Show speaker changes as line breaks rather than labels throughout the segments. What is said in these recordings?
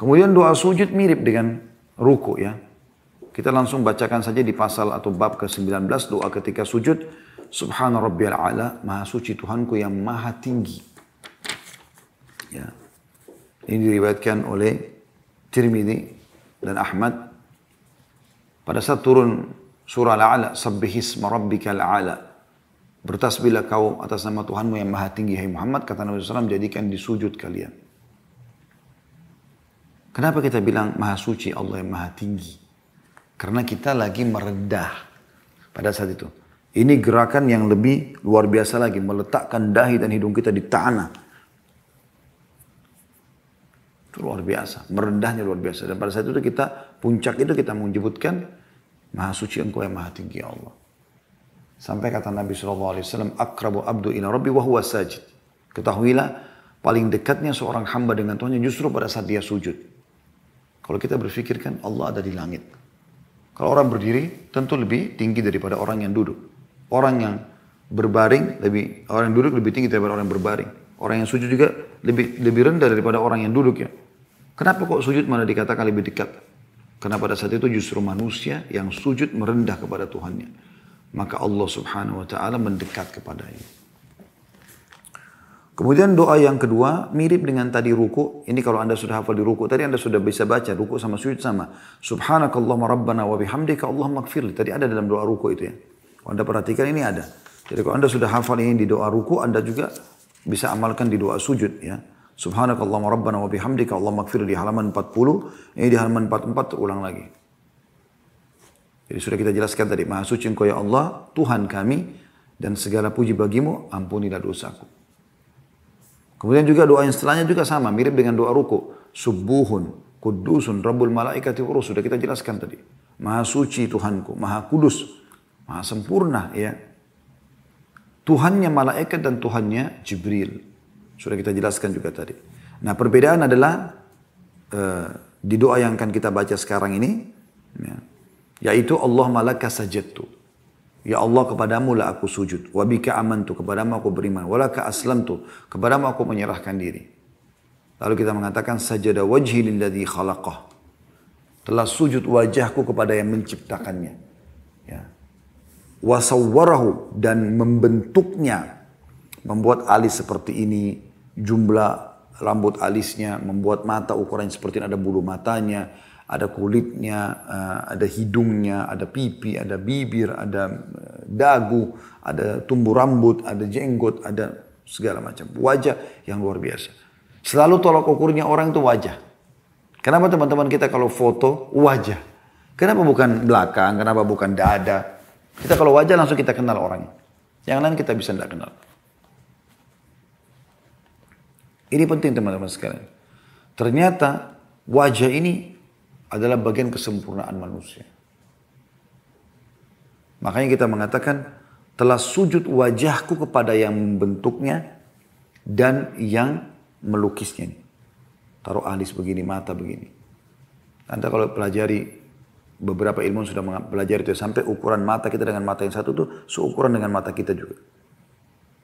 Kemudian doa sujud mirip dengan ruku ya. Kita langsung bacakan saja di pasal atau bab ke-19 doa ketika sujud. Subhana rabbiyal a'la, maha suci Tuhanku yang maha tinggi. Ya. Ini diriwayatkan oleh Tirmidzi dan Ahmad pada saat turun surah Al-A'la, sabbihisma rabbikal a'la. Bertasbihlah kau atas nama Tuhanmu yang maha tinggi, hai Muhammad, kata Nabi SAW, jadikan di sujud kalian. Kenapa kita bilang maha suci Allah yang maha tinggi? Karena kita lagi merendah pada saat itu. Ini gerakan yang lebih luar biasa lagi. Meletakkan dahi dan hidung kita di tanah. Itu luar biasa. Merendahnya luar biasa. Dan pada saat itu kita, puncak itu kita menyebutkan, Maha suci engkau yang maha tinggi Allah. Sampai kata Nabi SAW, Akrabu abdu ila rabbi wa sajid. Ketahuilah, paling dekatnya seorang hamba dengan Tuhan justru pada saat dia sujud. Kalau kita berpikirkan Allah ada di langit. Kalau orang berdiri tentu lebih tinggi daripada orang yang duduk. Orang yang berbaring lebih orang yang duduk lebih tinggi daripada orang yang berbaring. Orang yang sujud juga lebih lebih rendah daripada orang yang duduk ya. Kenapa kok sujud malah dikatakan lebih dekat? Karena pada saat itu justru manusia yang sujud merendah kepada Tuhannya. Maka Allah subhanahu wa ta'ala mendekat kepadanya. Kemudian doa yang kedua mirip dengan tadi ruku. Ini kalau anda sudah hafal di ruku. Tadi anda sudah bisa baca ruku sama sujud sama. Subhanakallahumma rabbana wa bihamdika Allahumma gfirli. Tadi ada dalam doa ruku itu ya. Kalau anda perhatikan ini ada. Jadi kalau anda sudah hafal ini di doa ruku. Anda juga bisa amalkan di doa sujud ya. Subhanakallahumma rabbana wa bihamdika Allahumma gfirli di halaman 40. Ini di halaman 44 terulang lagi. Jadi sudah kita jelaskan tadi. Maha suci engkau ya Allah. Tuhan kami. Dan segala puji bagimu. Ampunilah dosaku. Kemudian juga doa yang setelahnya juga sama, mirip dengan doa ruku. Subuhun, kudusun, rabbul malaikati urus. Sudah kita jelaskan tadi. Maha suci Tuhanku, maha kudus, maha sempurna ya. Tuhannya malaikat dan Tuhannya Jibril. Sudah kita jelaskan juga tadi. Nah perbedaan adalah uh, di doa yang akan kita baca sekarang ini, ya, yaitu Allah malaka sajadtu. Ya Allah kepadamu lah aku sujud. Wabika amantu kepadamu aku beriman. Walaka aslamtu kepadamu aku menyerahkan diri. Lalu kita mengatakan sajada wajhi lilladhi khalaqah. Telah sujud wajahku kepada yang menciptakannya. Ya. Wasawwarahu dan membentuknya. Membuat alis seperti ini. Jumlah rambut alisnya. Membuat mata ukuran seperti ini. Ada bulu matanya ada kulitnya, eh, ada hidungnya, ada pipi, ada bibir, ada eh, dagu, ada tumbuh rambut, ada jenggot, ada segala macam. Wajah yang luar biasa. Selalu tolak ukurnya orang itu wajah. Kenapa teman-teman kita kalau foto wajah? Kenapa bukan belakang? Kenapa bukan dada? Kita kalau wajah langsung kita kenal orangnya. Yang lain kita bisa tidak kenal. Ini penting teman-teman sekalian. Ternyata wajah ini adalah bagian kesempurnaan manusia. Makanya kita mengatakan telah sujud wajahku kepada yang membentuknya dan yang melukisnya. Taruh alis begini, mata begini. Anda kalau pelajari beberapa ilmu sudah belajar itu sampai ukuran mata kita dengan mata yang satu itu seukuran dengan mata kita juga.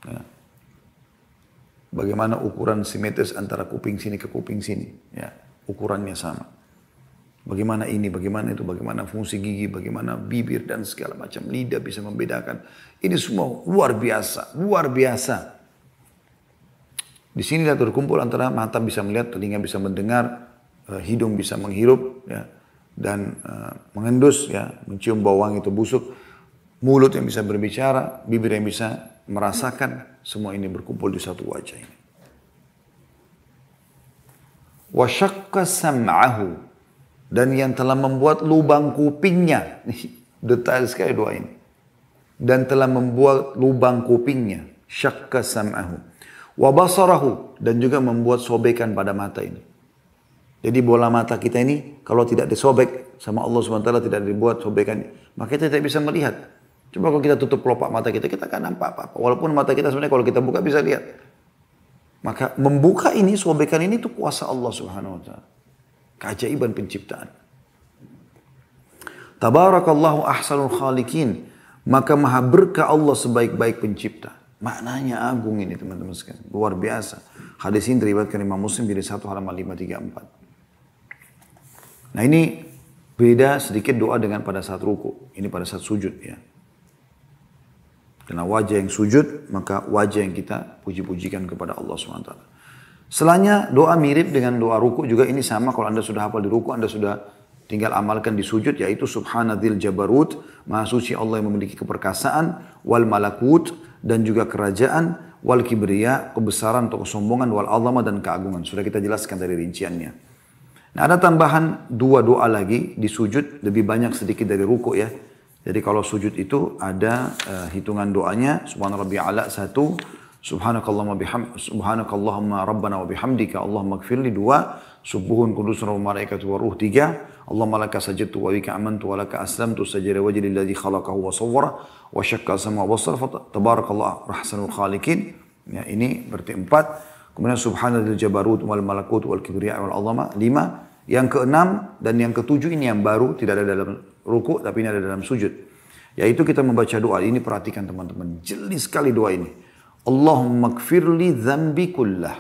Ya. Bagaimana ukuran simetris antara kuping sini ke kuping sini, ya ukurannya sama. Bagaimana ini, bagaimana itu, bagaimana fungsi gigi, bagaimana bibir dan segala macam lidah bisa membedakan. Ini semua luar biasa, luar biasa. Di sini terkumpul antara mata bisa melihat, telinga bisa mendengar, eh, hidung bisa menghirup, ya, dan uh, mengendus, ya, mencium bau wangi itu busuk, mulut yang bisa berbicara, bibir yang bisa merasakan, semua ini berkumpul di satu wajah ini. Wasyakka sam'ahu dan yang telah membuat lubang kupingnya. Detail sekali doa ini. Dan telah membuat lubang kupingnya. Syakka sam'ahu. Wabasarahu. Dan juga membuat sobekan pada mata ini. Jadi bola mata kita ini kalau tidak disobek sama Allah SWT tidak dibuat sobekan. Maka kita tidak bisa melihat. Coba kalau kita tutup kelopak mata kita, kita kan nampak apa-apa. Walaupun mata kita sebenarnya kalau kita buka bisa lihat. Maka membuka ini, sobekan ini itu kuasa Allah Subhanahu Wa Taala. Keajaiban penciptaan. Tabarakallahu ahsanul khalikin. Maka maha berkah Allah sebaik-baik pencipta. Maknanya agung ini teman-teman sekalian. Luar biasa. Hadis ini diriwayatkan Imam Muslim dari satu halaman 534. Nah ini beda sedikit doa dengan pada saat ruku. Ini pada saat sujud ya. Karena wajah yang sujud, maka wajah yang kita puji-pujikan kepada Allah SWT. Setelahnya doa mirip dengan doa ruku juga ini sama kalau Anda sudah hafal di ruku, Anda sudah tinggal amalkan di sujud yaitu subhanadzil jabarut, maha suci Allah yang memiliki keperkasaan, wal malakut dan juga kerajaan, wal kibriya, kebesaran atau kesombongan, wal azama dan keagungan. Sudah kita jelaskan dari rinciannya. Nah ada tambahan dua doa lagi di sujud, lebih banyak sedikit dari ruku ya. Jadi kalau sujud itu ada uh, hitungan doanya, subhana rabbi ala satu, subhanakallahumma biham, subhanakallahumma rabbana wa bihamdika, Allahumma gfirli dua, subuhun kudus wa malaikatu wa ruh tiga, Allahumma laka sajadtu wa bika amantu wa laka aslamtu sajada wajhi lilladhi khalaqahu wa sawwara wa syakka sama wa basar, tabarakallah rahsanul khaliqin. Ya, ini berarti empat. Kemudian subhanallah jabarut wal malakut wal kibriya wal azama lima. Yang keenam dan yang ketujuh ini yang baru tidak ada dalam ruku tapi ini ada dalam sujud. Yaitu kita membaca doa. Ini perhatikan teman-teman. Jeli sekali doa ini. Allahumma kfirli zambi kullah.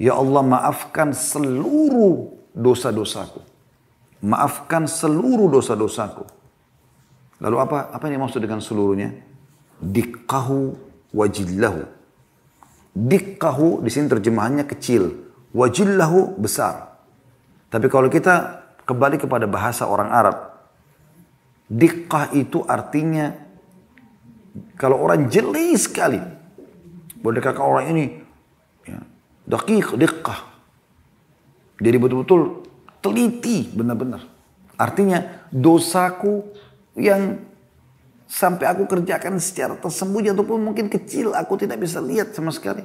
Ya Allah maafkan seluruh dosa-dosaku. Maafkan seluruh dosa-dosaku. Lalu apa apa yang maksud dengan seluruhnya? Dikkahu wajillahu. Dikkahu di sini terjemahannya kecil. Wajillahu besar. Tapi kalau kita kembali kepada bahasa orang Arab, Dikkah itu artinya kalau orang jeli sekali. Boleh orang ini ya, dakik, dikkah. Jadi betul-betul teliti benar-benar. Artinya dosaku yang sampai aku kerjakan secara tersembunyi ataupun mungkin kecil aku tidak bisa lihat sama sekali.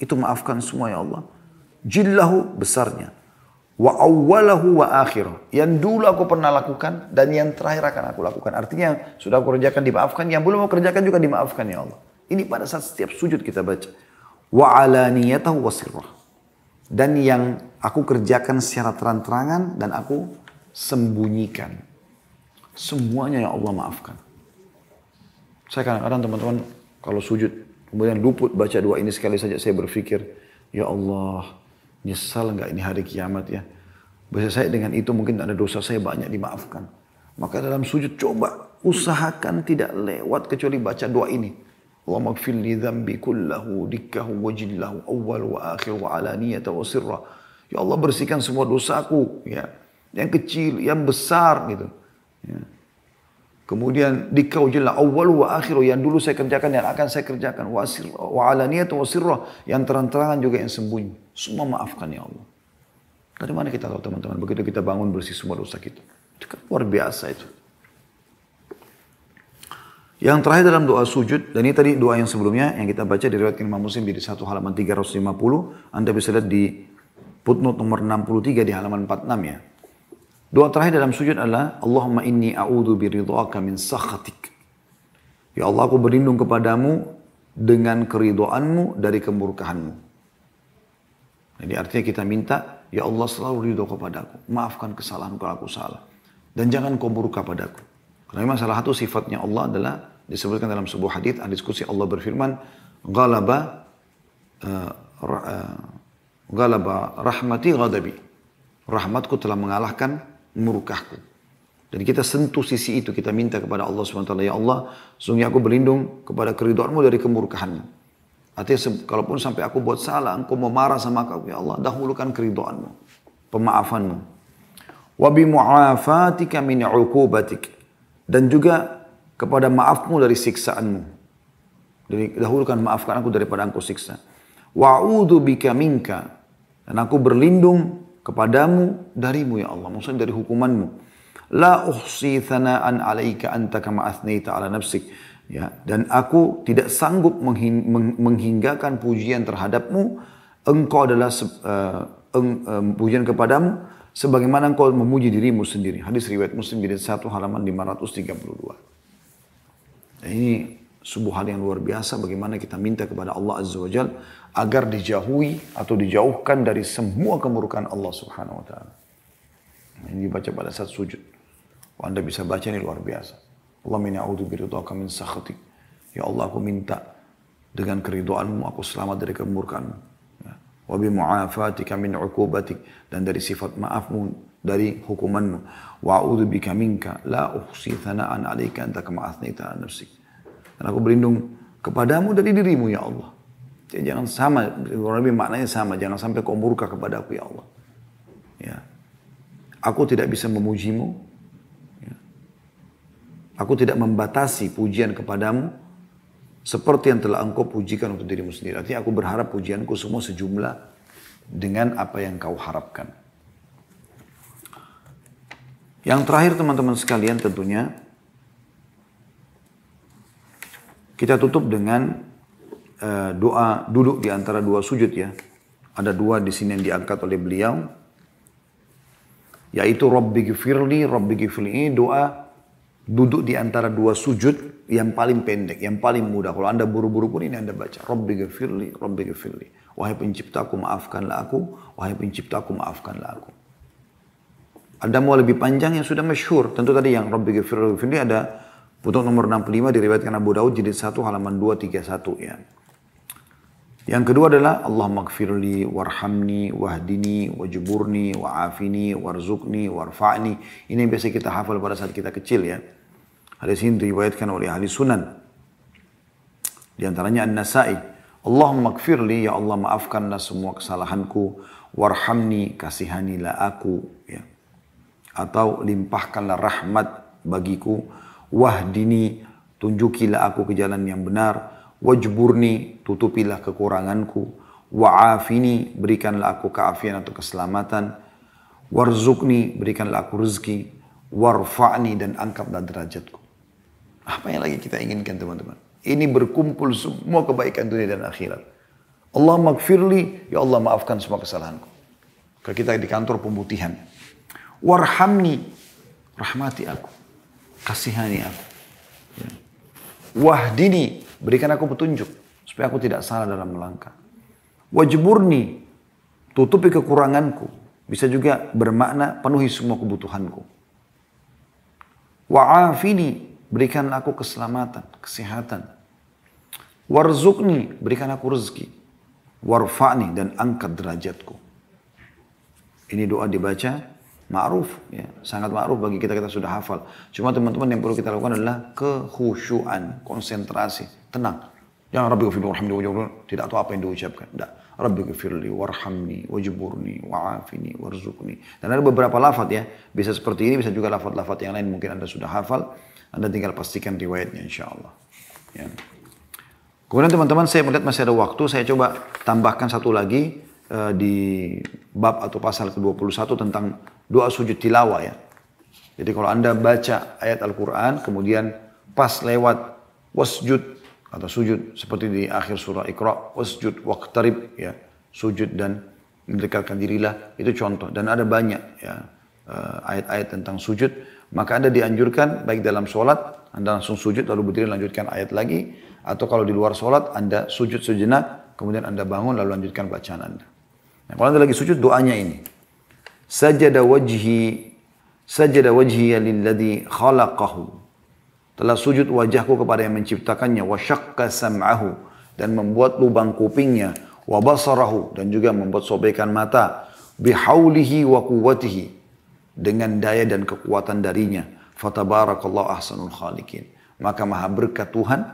Itu maafkan semua ya Allah. Jillahu besarnya wa awwalahu wa akhir. Yang dulu aku pernah lakukan dan yang terakhir akan aku lakukan. Artinya sudah aku kerjakan dimaafkan, yang belum aku kerjakan juga dimaafkan ya Allah. Ini pada saat setiap sujud kita baca. Wa alaniyatahu wa sirrah. Dan yang aku kerjakan secara terang-terangan dan aku sembunyikan. Semuanya yang Allah maafkan. Saya kadang-kadang teman-teman kalau sujud kemudian luput baca doa ini sekali saja saya berpikir, ya Allah, Nyesal nggak ini hari kiamat ya. Biasa saya dengan itu mungkin ada dosa saya banyak dimaafkan. Maka dalam sujud coba usahakan tidak lewat kecuali baca doa ini. Kullahu dikkahu wa jillahu awwal wa akhir wa alaniyata wa sirra. Ya Allah bersihkan semua dosaku ya. Yang kecil, yang besar gitu. Ya. Kemudian dikau jalla awal wa akhir yang dulu saya kerjakan dan akan saya kerjakan wa sir wa alaniyat wa sirra yang terang-terangan juga yang sembunyi. Semua maafkan ya Allah. Dari mana kita tahu teman-teman begitu kita bangun bersih semua dosa kita. Itu kan luar biasa itu. Yang terakhir dalam doa sujud, dan ini tadi doa yang sebelumnya yang kita baca di riwayat Imam Muslim di satu halaman 350, Anda bisa lihat di footnote nomor 63 di halaman 46 ya. Doa terakhir dalam sujud adalah Allahumma inni a'udhu biridhaka min sakhatik. Ya Allah aku berlindung kepadamu dengan keridoanmu dari kemurkahanmu. Jadi artinya kita minta, Ya Allah selalu ridho kepadaku. Maafkan kesalahan kalau aku salah. Dan jangan kau murka padaku. Karena memang salah satu sifatnya Allah adalah disebutkan dalam sebuah hadis hadis kursi Allah berfirman, "Ghalaba uh, uh, ghalaba rahmati ghadabi." Rahmatku telah mengalahkan murkahku. Dan kita sentuh sisi itu, kita minta kepada Allah SWT, Ya Allah, sungguh aku berlindung kepada keriduanmu dari kemurkahanmu. Artinya, kalaupun sampai aku buat salah, engkau mau marah sama aku, Ya Allah, dahulukan keriduanmu, pemaafanmu. Wabi mu'afatika min uqubatik. Dan juga kepada maafmu dari siksaanmu. Jadi dahulukan maafkan aku daripada engkau siksa. Wa'udhu bika minka. Dan aku berlindung kepadamu darimu ya Allah. Maksudnya dari hukumanmu. La uhsi thana'an alaika anta kama athnita ala nafsik. Ya, dan aku tidak sanggup menghinggakan pujian terhadapmu. Engkau adalah uh, eng, uh, pujian kepadamu sebagaimana engkau memuji dirimu sendiri. Hadis riwayat Muslim jadi satu halaman 532. Nah, ini sebuah hal yang luar biasa bagaimana kita minta kepada Allah Azza wa Jal agar dijauhi atau dijauhkan dari semua kemurkaan Allah Subhanahu wa taala. Ini dibaca pada saat sujud. Oh, anda bisa baca ini luar biasa. Allah min a'udzu biridhaka min sakhatik. Ya Allah aku minta dengan keriduanmu aku selamat dari kemurkaanmu. Ya. wa bi mu'afatika min 'uqubatik dan dari sifat maafmu dari hukumanmu wa a'udzu bika minka la uhsi thana'an 'alaika anta kama athnita 'ala nafsik dan aku berlindung kepadamu dari dirimu ya Allah jadi jangan sama lebih maknanya sama jangan sampai kau murka kepada aku ya Allah ya aku tidak bisa memujimu ya. aku tidak membatasi pujian kepadamu seperti yang telah engkau pujikan untuk dirimu sendiri. Artinya aku berharap pujianku semua sejumlah dengan apa yang kau harapkan. Yang terakhir teman-teman sekalian tentunya kita tutup dengan uh, doa duduk di antara dua sujud ya. Ada dua di sini yang diangkat oleh beliau yaitu Rabbi gifirli, Rabbi gifirli ini doa duduk di antara dua sujud yang paling pendek, yang paling mudah. Kalau anda buru-buru pun ini anda baca. Rabbi gifirli, Rabbi. Wahai penciptaku maafkanlah aku, wahai penciptaku maafkanlah aku. Ada mau lebih panjang yang sudah masyhur. Tentu tadi yang Rabbi Ghafir ini ada putuk nomor 65 diriwayatkan Abu Daud jadi 1 halaman 231 ya. Yang kedua adalah Allah magfirli warhamni wahdini wajburni wa'afini warzukni warfa'ni. Ini yang biasa kita hafal pada saat kita kecil ya. Hadis ini diriwayatkan oleh ahli sunan. Di antaranya An-Nasai. Allah magfirli ya Allah maafkanlah semua kesalahanku. Warhamni kasihanilah aku. Ya atau limpahkanlah rahmat bagiku. Wahdini tunjukilah aku ke jalan yang benar. Wajburni tutupilah kekuranganku. Wa'afini berikanlah aku keafian atau keselamatan. Warzukni berikanlah aku rezeki. Warfa'ni dan angkatlah derajatku. Apa yang lagi kita inginkan teman-teman? Ini berkumpul semua kebaikan dunia dan akhirat. Allah magfirli ya Allah maafkan semua kesalahanku. Kalau kita di kantor pemutihan Warhamni, rahmati aku. Kasihani aku. Ya. Wahdini, berikan aku petunjuk. Supaya aku tidak salah dalam melangkah. Wajburni, tutupi kekuranganku. Bisa juga bermakna penuhi semua kebutuhanku. Wa'afini, berikan aku keselamatan, kesehatan. Warzukni, berikan aku rezeki. Warfa'ni, dan angkat derajatku. Ini doa dibaca Ma'ruf, ya, sangat ma'ruf bagi kita kita sudah hafal. Cuma teman-teman yang perlu kita lakukan adalah kekhusyuan, konsentrasi, tenang. Jangan Rabbi gafirli warhamni wajburni, tidak tahu apa yang diucapkan. Tidak. Rabbi gafirli warhamni wajburni wa'afini warzuqni. Dan ada beberapa lafad ya, bisa seperti ini, bisa juga lafad-lafad yang lain mungkin Anda sudah hafal. Anda tinggal pastikan riwayatnya insya Allah. Ya. Kemudian teman-teman saya melihat masih ada waktu, saya coba tambahkan satu lagi uh, di bab atau pasal ke-21 tentang doa sujud tilawah ya. Jadi kalau Anda baca ayat Al-Quran, kemudian pas lewat wasjud atau sujud seperti di akhir surah Iqra, wasjud waqtarib ya, sujud dan mendekatkan dirilah, itu contoh. Dan ada banyak ya eh, ayat-ayat tentang sujud, maka Anda dianjurkan baik dalam sholat, Anda langsung sujud lalu berdiri lanjutkan ayat lagi, atau kalau di luar sholat Anda sujud sejenak, kemudian Anda bangun lalu lanjutkan bacaan Anda. Nah, kalau Anda lagi sujud, doanya ini sajada wajhi sajada wajhi lilladhi khalaqahu. Telah sujud wajahku kepada yang menciptakannya. Wa sam'ahu dan membuat lubang kupingnya. Wa basarahu dan juga membuat sobekan mata. Bihaulihi wa quwwatihi dengan daya dan kekuatan darinya. Fatabarakallahu ahsanul khaliqin. Maka maha berkat Tuhan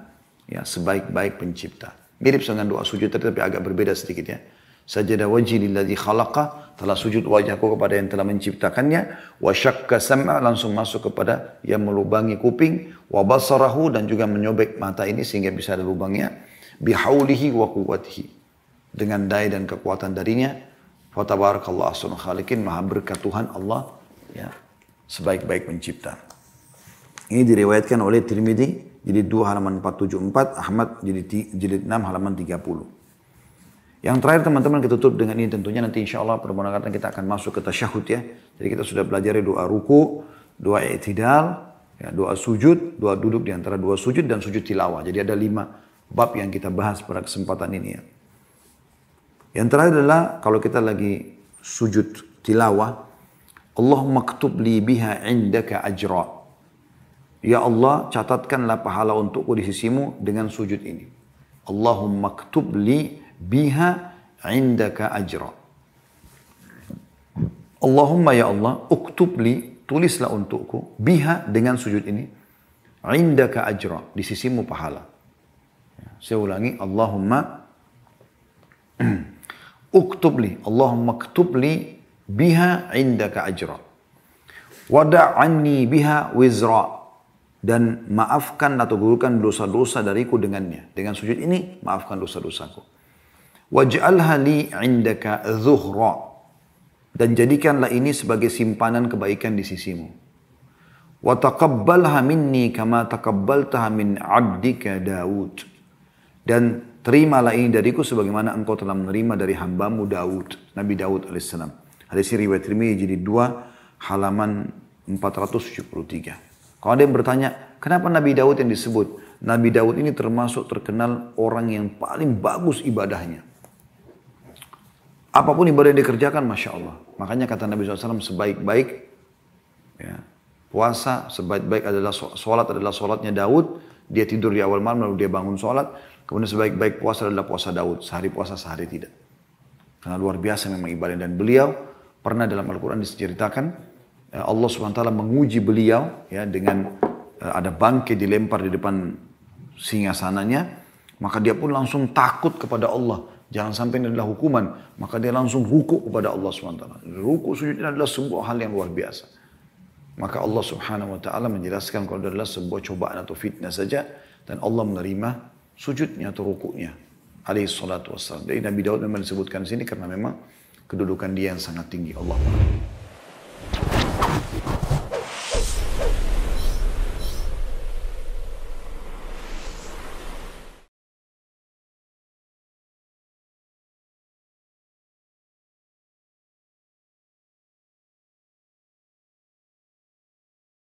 ya sebaik-baik pencipta. Mirip dengan doa sujud tetapi agak berbeda sedikit ya. Sajada wajhi lilladhi khalaqa. Telah sujud wajahku kepada yang telah menciptakannya. Wa syakka sam'a langsung masuk kepada yang melubangi kuping. Wa basarahu dan juga menyobek mata ini sehingga bisa ada lubangnya. Bihaulihi wa kuwatihi. Dengan daya dan kekuatan darinya. Fatabarakallah asal khalikin. Maha berkat Tuhan Allah. Ya, sebaik-baik pencipta. Ini diriwayatkan oleh Tirmidzi jadi 2 halaman 474, Ahmad jadi jilid 6 halaman 30. Yang terakhir teman-teman kita tutup dengan ini tentunya nanti insya Allah permohonan kita akan masuk ke tasyahud ya. Jadi kita sudah belajar doa ruku, doa i'tidal, ya, doa sujud, doa duduk di antara dua sujud dan sujud tilawah. Jadi ada lima bab yang kita bahas pada kesempatan ini ya. Yang terakhir adalah kalau kita lagi sujud tilawah, Allah maktub li biha indaka ajra. Ya Allah, catatkanlah pahala untukku di sisimu dengan sujud ini. Allahumma maktub li biha indaka ajra. Allahumma ya Allah, uktub li, tulislah untukku, biha dengan sujud ini, indaka ajra, di sisimu pahala. Saya ulangi, Allahumma uktub li, Allahumma uktub li biha indaka ajra. Wada'anni biha wizra. Dan maafkan atau gugurkan dosa-dosa dariku dengannya. Dengan sujud ini, maafkan dosa-dosaku. Waj'alha li indaka zuhra. Dan jadikanlah ini sebagai simpanan kebaikan di sisimu. Wa taqabbalha minni kama taqabbaltaha min abdika Daud. Dan terimalah ini dariku sebagaimana engkau telah menerima dari hambamu Daud, Nabi Daud alaihissalam. Hadis riwayat Tirmidzi jadi dua halaman 473. Kalau ada yang bertanya, kenapa Nabi Daud yang disebut? Nabi Daud ini termasuk terkenal orang yang paling bagus ibadahnya. Apa pun ibadah yang dikerjakan, Masya Allah. Makanya kata Nabi SAW, sebaik-baik ya, puasa, sebaik-baik adalah sholat adalah sholatnya Daud. Dia tidur di awal malam, lalu dia bangun sholat. Kemudian sebaik-baik puasa adalah puasa Daud. Sehari puasa, sehari tidak. Karena luar biasa memang ibadah. Dan beliau pernah dalam Al-Quran diceritakan, ya, Allah SWT menguji beliau ya dengan uh, ada bangkai dilempar di depan singa sananya. Maka dia pun langsung takut kepada Allah. Jangan sampai ini adalah hukuman. Maka dia langsung ruku kepada Allah SWT. Ruku sujud ini adalah sebuah hal yang luar biasa. Maka Allah subhanahu wa ta'ala menjelaskan kalau adalah sebuah cobaan atau fitnah saja. Dan Allah menerima sujudnya atau rukunya. Alaihi salatu wassalam. Jadi Nabi Daud memang disebutkan sini karena memang kedudukan dia yang sangat tinggi. Allah